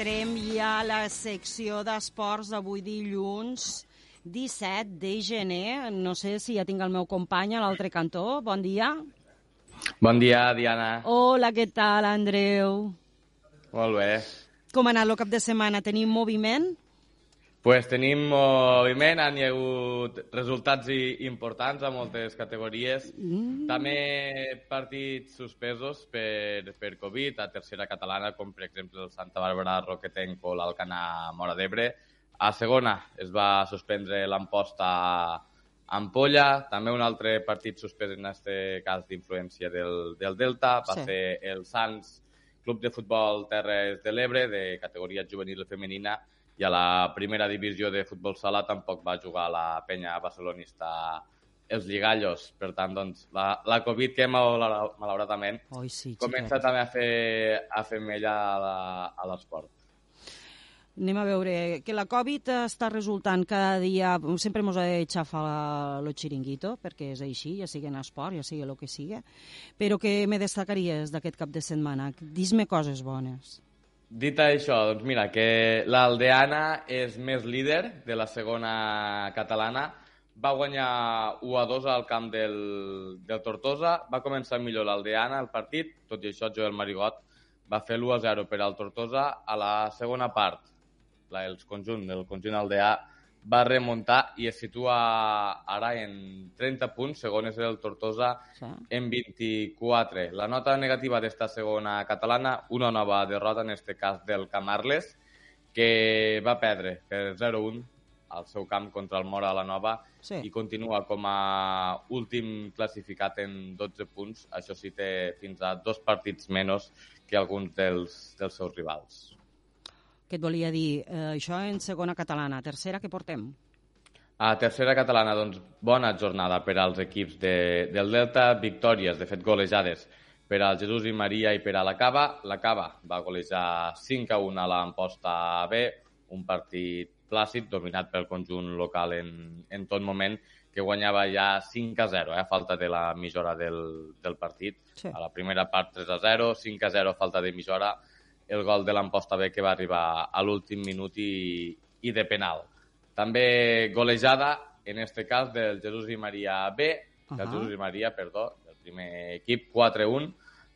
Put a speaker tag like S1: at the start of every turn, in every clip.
S1: entrem ja a la secció d'esports d'avui dilluns 17 de gener. No sé si ja tinc el meu company a l'altre cantó. Bon dia.
S2: Bon dia, Diana.
S1: Hola, què tal, Andreu?
S2: Molt bé.
S1: Com ha anat el cap de setmana? Tenim moviment?
S2: Pues tenim moviment, han hi hagut resultats importants a moltes categories. Mm. També partits suspesos per, per Covid a tercera catalana, com per exemple el Santa Bàrbara Roquetenco o l'Alcana Mora d'Ebre. A segona es va suspendre l'emposta a Ampolla, també un altre partit suspès en aquest cas d'influència del, del Delta, va sí. ser el Sants Club de Futbol Terres de l'Ebre, de categoria juvenil femenina, i a la primera divisió de futbol sala tampoc va jugar la penya barcelonista els lligallos. Per tant, doncs, la, la Covid que malauradament
S1: Oi, sí,
S2: comença
S1: xiquet.
S2: també a fer, a fer mella a l'esport.
S1: Anem a veure, que la Covid està resultant cada dia, sempre ens ha de xafar el xiringuito, perquè és així, ja sigui en esport, ja sigui el que sigui, però què me destacaries d'aquest cap de setmana? Dis-me coses bones.
S2: Dit això, doncs mira, que l'Aldeana és més líder de la segona catalana, va guanyar 1 a 2 al camp del, del Tortosa, va començar millor l'Aldeana el partit, tot i això Joel Marigot va fer l'1 a 0 per al Tortosa a la segona part. La, els conjunt, el conjunt aldeà va remuntar i es situa ara en 30 punts, segon és el Tortosa sí. en 24. La nota negativa d'esta segona catalana, una nova derrota, en este cas del Camarles, que va perdre per 0-1 al seu camp contra el Mora a la Nova sí. i continua com a últim classificat en 12 punts. Això sí, té fins a dos partits menys que alguns dels, dels seus rivals.
S1: Què et volia dir? Eh, això en segona catalana. Tercera, què portem?
S2: A tercera catalana, doncs, bona jornada per als equips de, del Delta, victòries, de fet golejades, per al Jesús i Maria i per a la Cava. La Cava va golejar 5 a 1 a l'Amposta B, un partit plàcid, dominat pel conjunt local en, en tot moment, que guanyava ja 5 a 0, eh, a falta de la mitja del, del partit. Sí. A la primera part 3 a 0, 5 a 0 a falta de mitja hora, el gol de l'Amposta B que va arribar a l'últim minut i, i de penal. També golejada, en este cas, del Jesús i Maria B, uh -huh. del Jesús i Maria, perdó, del primer equip, 4-1,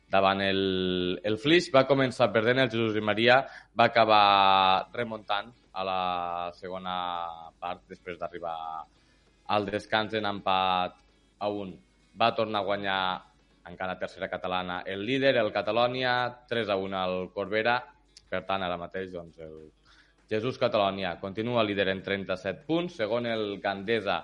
S2: davant el, el Flix. Va començar perdent el Jesús i Maria, va acabar remuntant a la segona part, després d'arribar al descans en empat a un. Va tornar a guanyar encara tercera catalana el líder, el Catalònia, 3 a 1 al Corbera, per tant, ara mateix, doncs, el Jesús Catalònia continua líder en 37 punts, segon el Gandesa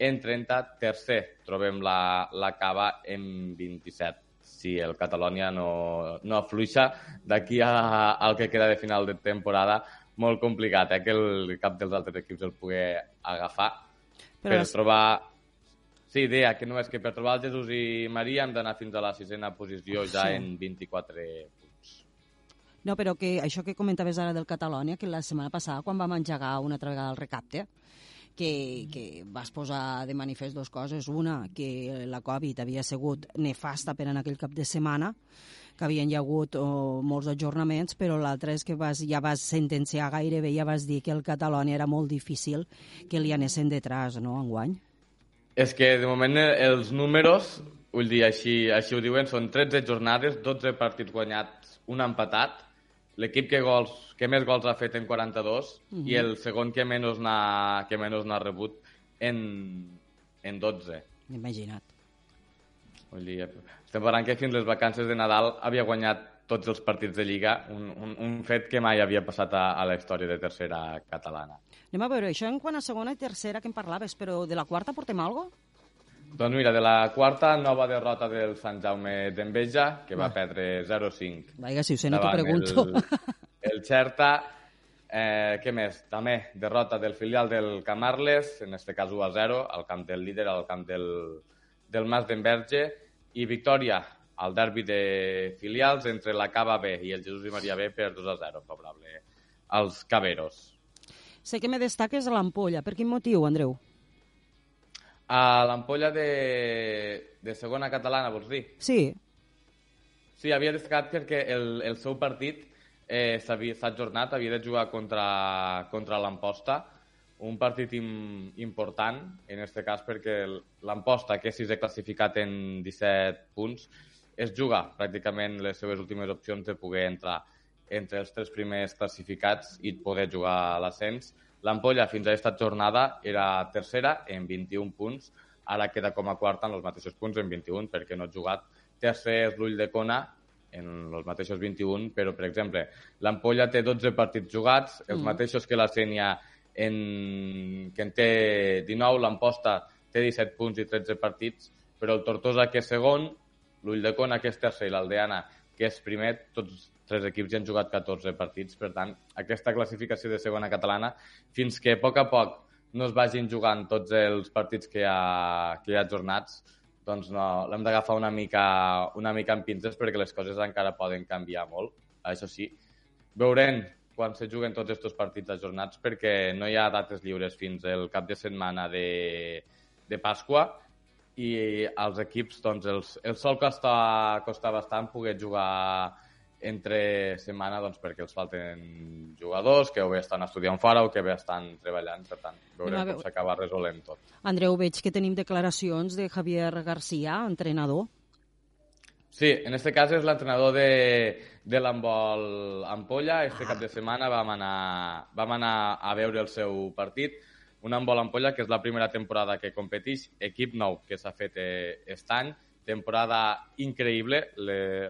S2: en 30, tercer trobem la, la Cava en 27. Si el Catalònia no, no afluixa d'aquí al que queda de final de temporada, molt complicat eh, que el cap dels altres equips el pugui agafar Però per les... trobar Sí, idea, que no és que per trobar el Jesús i Maria hem d'anar fins a la sisena posició ja sí. en 24 punts.
S1: No, però que això que comentaves ara del Catalònia, que la setmana passada, quan vam engegar una altra vegada el recapte, que, que vas posar de manifest dues coses. Una, que la Covid havia sigut nefasta per en aquell cap de setmana, que havien hi hagut oh, molts ajornaments, però l'altra és que vas, ja vas sentenciar gairebé, ja vas dir que el Catalònia era molt difícil que li anessin detrás, no, enguany?
S2: És que, de moment, els números, vull dir, així, així ho diuen, són 13 jornades, 12 partits guanyats, un empatat, l'equip que, gols, que més gols ha fet en 42 uh -huh. i el segon que menys n'ha que menys n'ha rebut en, en 12.
S1: Imagina't.
S2: Vull dir, estem parlant que fins les vacances de Nadal havia guanyat tots els partits de Lliga, un, un, un fet que mai havia passat a, a la història de tercera catalana.
S1: Anem a veure, això en quant a segona i tercera que em parlaves, però de la quarta portem alguna cosa?
S2: Doncs mira, de la quarta, nova derrota del Sant Jaume d'Enveja, que va ah. perdre 0-5.
S1: Vaja, si ho sé, no t'ho pregunto.
S2: El, el Xerta, eh, què més? També derrota del filial del Camarles, en este cas 1-0, al camp del líder, al camp del, del Mas d'Enverge, i victòria al derbi de filials entre la Cava B i el Jesús i Maria B per 2-0, favorable als Caveros.
S1: Sé que me destaques a l'ampolla. Per quin motiu, Andreu?
S2: A l'ampolla de, de segona catalana, vols dir?
S1: Sí.
S2: Sí, havia destacat perquè el, el seu partit eh, s'ha ajornat, havia de jugar contra, contra l'Amposta, un partit im, important, en aquest cas perquè l'Amposta, que és sisè classificat en 17 punts, es juga pràcticament les seves últimes opcions de poder entrar entre els tres primers classificats i poder jugar a l'ascens. L'Ampolla fins a aquesta jornada era tercera en 21 punts, ara queda com a quarta en els mateixos punts en 21 perquè no ha jugat. Tercer és l'Ull de Cona en els mateixos 21, però, per exemple, l'Ampolla té 12 partits jugats, els mm. mateixos que la Sènia en, que en té 19, l'Amposta té 17 punts i 13 partits, però el Tortosa, que és segon, l'Ull de Cona, que és tercer, i l'Aldeana, que és primer, tots tres equips ja han jugat 14 partits. Per tant, aquesta classificació de segona catalana, fins que a poc a poc no es vagin jugant tots els partits que hi ha, que hi ha jornats, doncs no, l'hem d'agafar una mica, una mica en pinces perquè les coses encara poden canviar molt. Això sí, veurem quan se juguen tots aquests partits ajornats perquè no hi ha dates lliures fins el cap de setmana de, de Pasqua i als equips doncs, els, el sol costa, costa bastant poder jugar entre setmana doncs, perquè els falten jugadors que o bé estan estudiant fora o que bé estan treballant, per tant, veurem com s'acaba resolent tot.
S1: Andreu, veig que tenim declaracions de Javier García, entrenador.
S2: Sí, en este cas és l'entrenador de, de l'handbol Ampolla. Este cap de setmana vam anar, vam anar a veure el seu partit. Un handbol Ampolla que és la primera temporada que competeix, equip nou que s'ha fet eh, aquest any. Temporada increïble.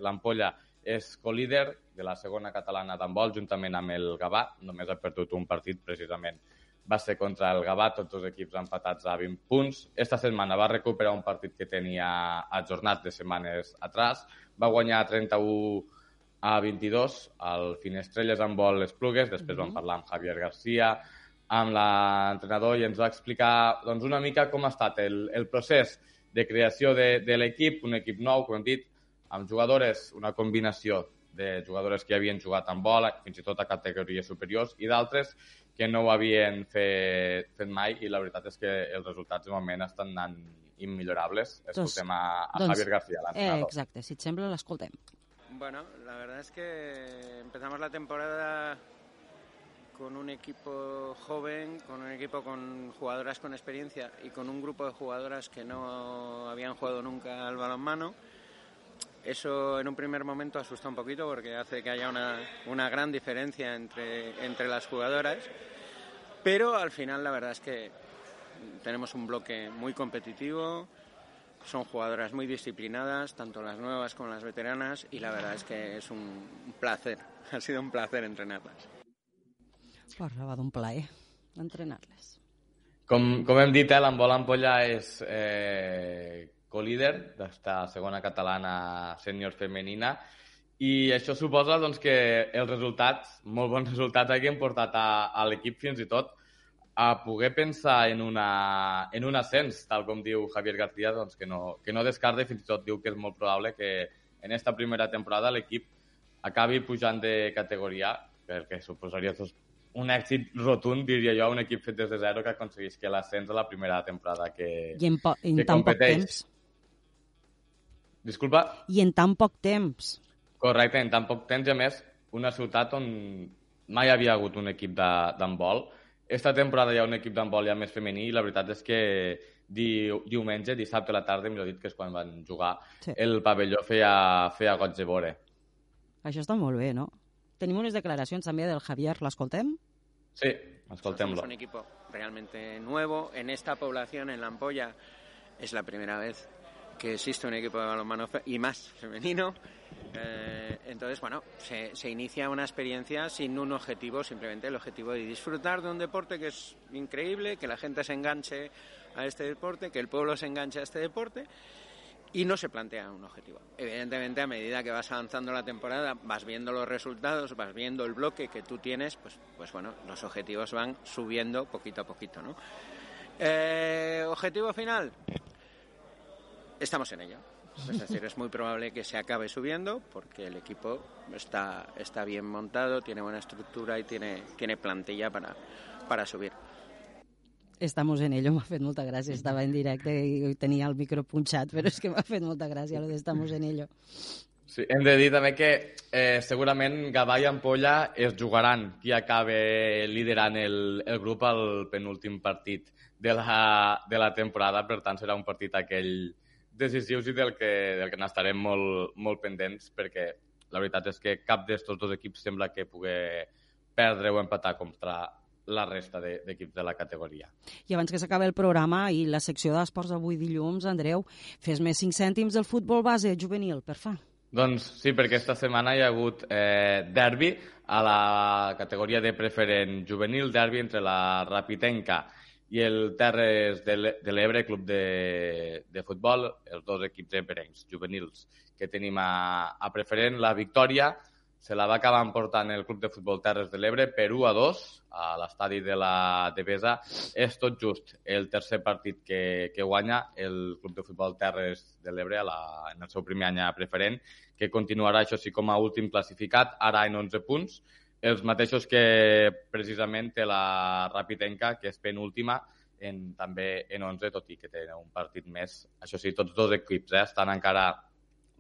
S2: L'Ampolla és co-líder de la segona catalana d'handbol juntament amb el Gavà. Només ha perdut un partit precisament va ser contra el Gavà, tots els equips empatats a 20 punts. Esta setmana va recuperar un partit que tenia ajornat de setmanes atrás, va guanyar 31 a 22 al Finestrelles amb vol Esplugues, després mm -hmm. vam parlar amb Javier Garcia, amb l'entrenador i ens va explicar doncs, una mica com ha estat el, el procés de creació de, de l'equip, un equip nou, com hem dit, amb jugadores, una combinació de jugadores que havien jugat amb bola, fins i tot a categories superiors, i d'altres que no ho havien fet, fet mai i la veritat és que els resultats de moment estan anant immillorables. Doncs, Escoltem a, a doncs, Javier García, l'entrenador.
S1: Eh, exacte, si et sembla, l'escoltem.
S3: Bueno, la verdad es que empezamos la temporada con un equipo joven, con un equipo con jugadoras con experiencia y con un grupo de jugadoras que no habían jugado nunca al balonmano. Eso en un primer momento asusta un poquito porque hace que haya una, gran diferencia entre las jugadoras pero al final la verdad es que tenemos un bloque muy competitivo, son jugadoras muy disciplinadas, tanto las nuevas como las veteranas, y la verdad es que es un placer, ha sido un placer entrenarlas.
S1: Parlava d'un plaer entrenar-les.
S2: Com, com hem dit, eh, l'Embol Ampolla és eh, co-líder d'esta segona catalana sènior femenina i això suposa doncs, que els resultats, molt bons resultats, hagin portat a, a l'equip fins i tot a poder pensar en, una, en un ascens, tal com diu Javier García, doncs, que, no, que no descarta i fins i tot diu que és molt probable que en esta primera temporada l'equip acabi pujant de categoria, perquè suposaria doncs, un èxit rotund, diria jo, un equip fet des de zero que aconsegueix que l'ascens a la primera temporada que,
S1: I en, po en que tan competeix. poc temps.
S2: Disculpa?
S1: I en tan poc temps.
S2: Correcte, en tan poc temps, a més, una ciutat on mai havia hagut un equip d'handbol. Esta temporada hi ha un equip d'handbol ja més femení i la veritat és que di, diumenge, dissabte a la tarda, millor dit, que és quan van jugar, sí. el pavelló feia, feia goig de vore.
S1: Això està molt bé, no? Tenim unes declaracions també del Javier, l'escoltem?
S2: Sí, escoltem-lo.
S3: Somos un equipo realmente nuevo. En esta población, en La Ampolla, es la primera vez que existe un equipo de balonmano y más femenino. Eh, entonces, bueno, se, se, inicia una experiencia sin un objetivo, simplemente el objetivo de disfrutar de un deporte que es increíble, que la gente se enganche a este deporte, que el pueblo se enganche a este deporte y no se plantea un objetivo. Evidentemente, a medida que vas avanzando la temporada, vas viendo los resultados, vas viendo el bloque que tú tienes, pues, pues bueno, los objetivos van subiendo poquito a poquito, ¿no? Eh, objetivo final, estamos en ello. Es decir, es muy probable que se acabe subiendo porque el equipo está, está bien montado, tiene buena estructura y tiene, tiene plantilla para, para subir.
S1: Estamos en ello, m'ha fet molta gràcia. Estava en directe i tenia el micro punxat, però és que m'ha fet molta gràcia lo de estamos en ello.
S2: Sí, hem de dir també que eh, segurament Gavà i Ampolla es jugaran qui acabe liderant el, el grup al penúltim partit de la, de la temporada, per tant serà un partit aquell decisiu i del que, del que n'estarem molt, molt pendents perquè la veritat és que cap d'estos dos equips sembla que pugui perdre o empatar contra la resta d'equips de, de la categoria.
S1: I abans que s'acabi el programa i la secció d'esports d'avui dilluns, Andreu, fes més 5 cèntims del futbol base juvenil, per fa.
S2: Doncs sí, perquè aquesta setmana hi ha hagut eh, derbi a la categoria de preferent juvenil, derbi entre la Rapitenca i el Terres de l'Ebre, club de, de futbol, els dos equips emperencs juvenils que tenim a, a preferent. La victòria se la va acabar emportant el Club de Futbol Terres de l'Ebre per 1 a 2 a l'estadi de la Devesa. És tot just el tercer partit que, que guanya el Club de Futbol Terres de l'Ebre en el seu primer any preferent, que continuarà, això sí, com a últim classificat, ara en 11 punts, els mateixos que precisament té la Rapitenca, que és penúltima, en, també en 11, tot i que té un partit més. Això sí, tots dos equips eh, estan encara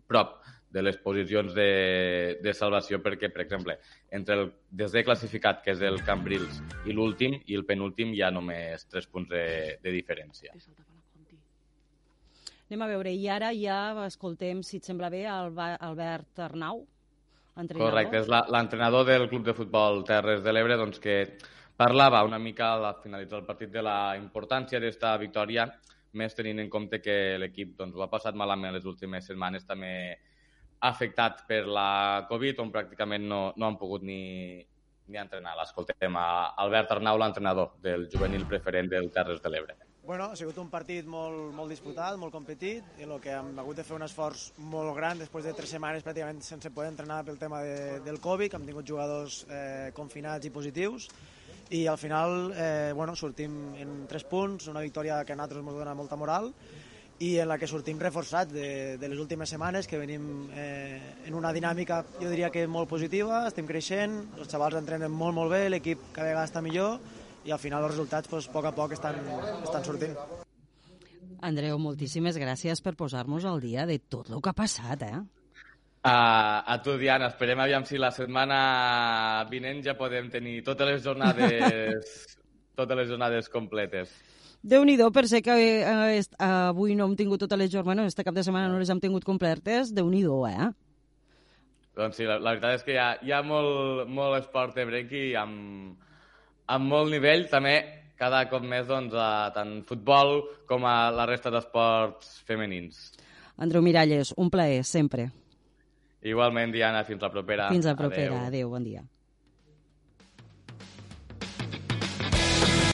S2: prop de les posicions de, de salvació perquè, per exemple, entre el desè classificat, que és el Cambrils, i l'últim, i el penúltim, hi ha només 3 punts de, de diferència.
S1: Anem a veure, i ara ja escoltem, si et sembla bé, Albert Arnau,
S2: entrenador. Correcte, és l'entrenador del Club de Futbol Terres de l'Ebre, doncs que parlava una mica al finalitzar el partit de la importància d'esta victòria, més tenint en compte que l'equip doncs, ho ha passat malament les últimes setmanes, també afectat per la Covid, on pràcticament no, no han pogut ni, ni entrenar. L'escoltem a Albert Arnau, l'entrenador del juvenil preferent del Terres de l'Ebre.
S4: Bueno, ha sigut un partit molt, molt disputat, molt competit, i el que hem hagut de fer un esforç molt gran després de tres setmanes pràcticament sense poder entrenar pel tema de, del Covid, que hem tingut jugadors eh, confinats i positius, i al final eh, bueno, sortim en tres punts, una victòria que a nosaltres ens dona molta moral, i en la que sortim reforçats de, de les últimes setmanes, que venim eh, en una dinàmica, jo diria que molt positiva, estem creixent, els xavals entrenen molt, molt bé, l'equip cada vegada està millor, i al final els resultats pues, a poc a poc estan, estan sortint.
S1: Andreu, moltíssimes gràcies per posar-nos al dia de tot el que ha passat, eh?
S2: A, a tu, Diana, esperem aviam si la setmana vinent ja podem tenir totes les jornades totes les jornades completes
S1: déu nhi per ser que eh, avui no hem tingut totes les jornades, bueno, este cap de setmana no les hem tingut completes, déu nhi eh?
S2: Doncs sí, la, la veritat és que hi ha, hi ha molt, molt esport de breaky amb, amb molt nivell, també cada cop més doncs, a tant futbol com a la resta d'esports femenins.
S1: Andreu Miralles, un plaer, sempre.
S2: Igualment, Diana, fins la propera.
S1: Fins la propera. Adéu, Adéu bon dia.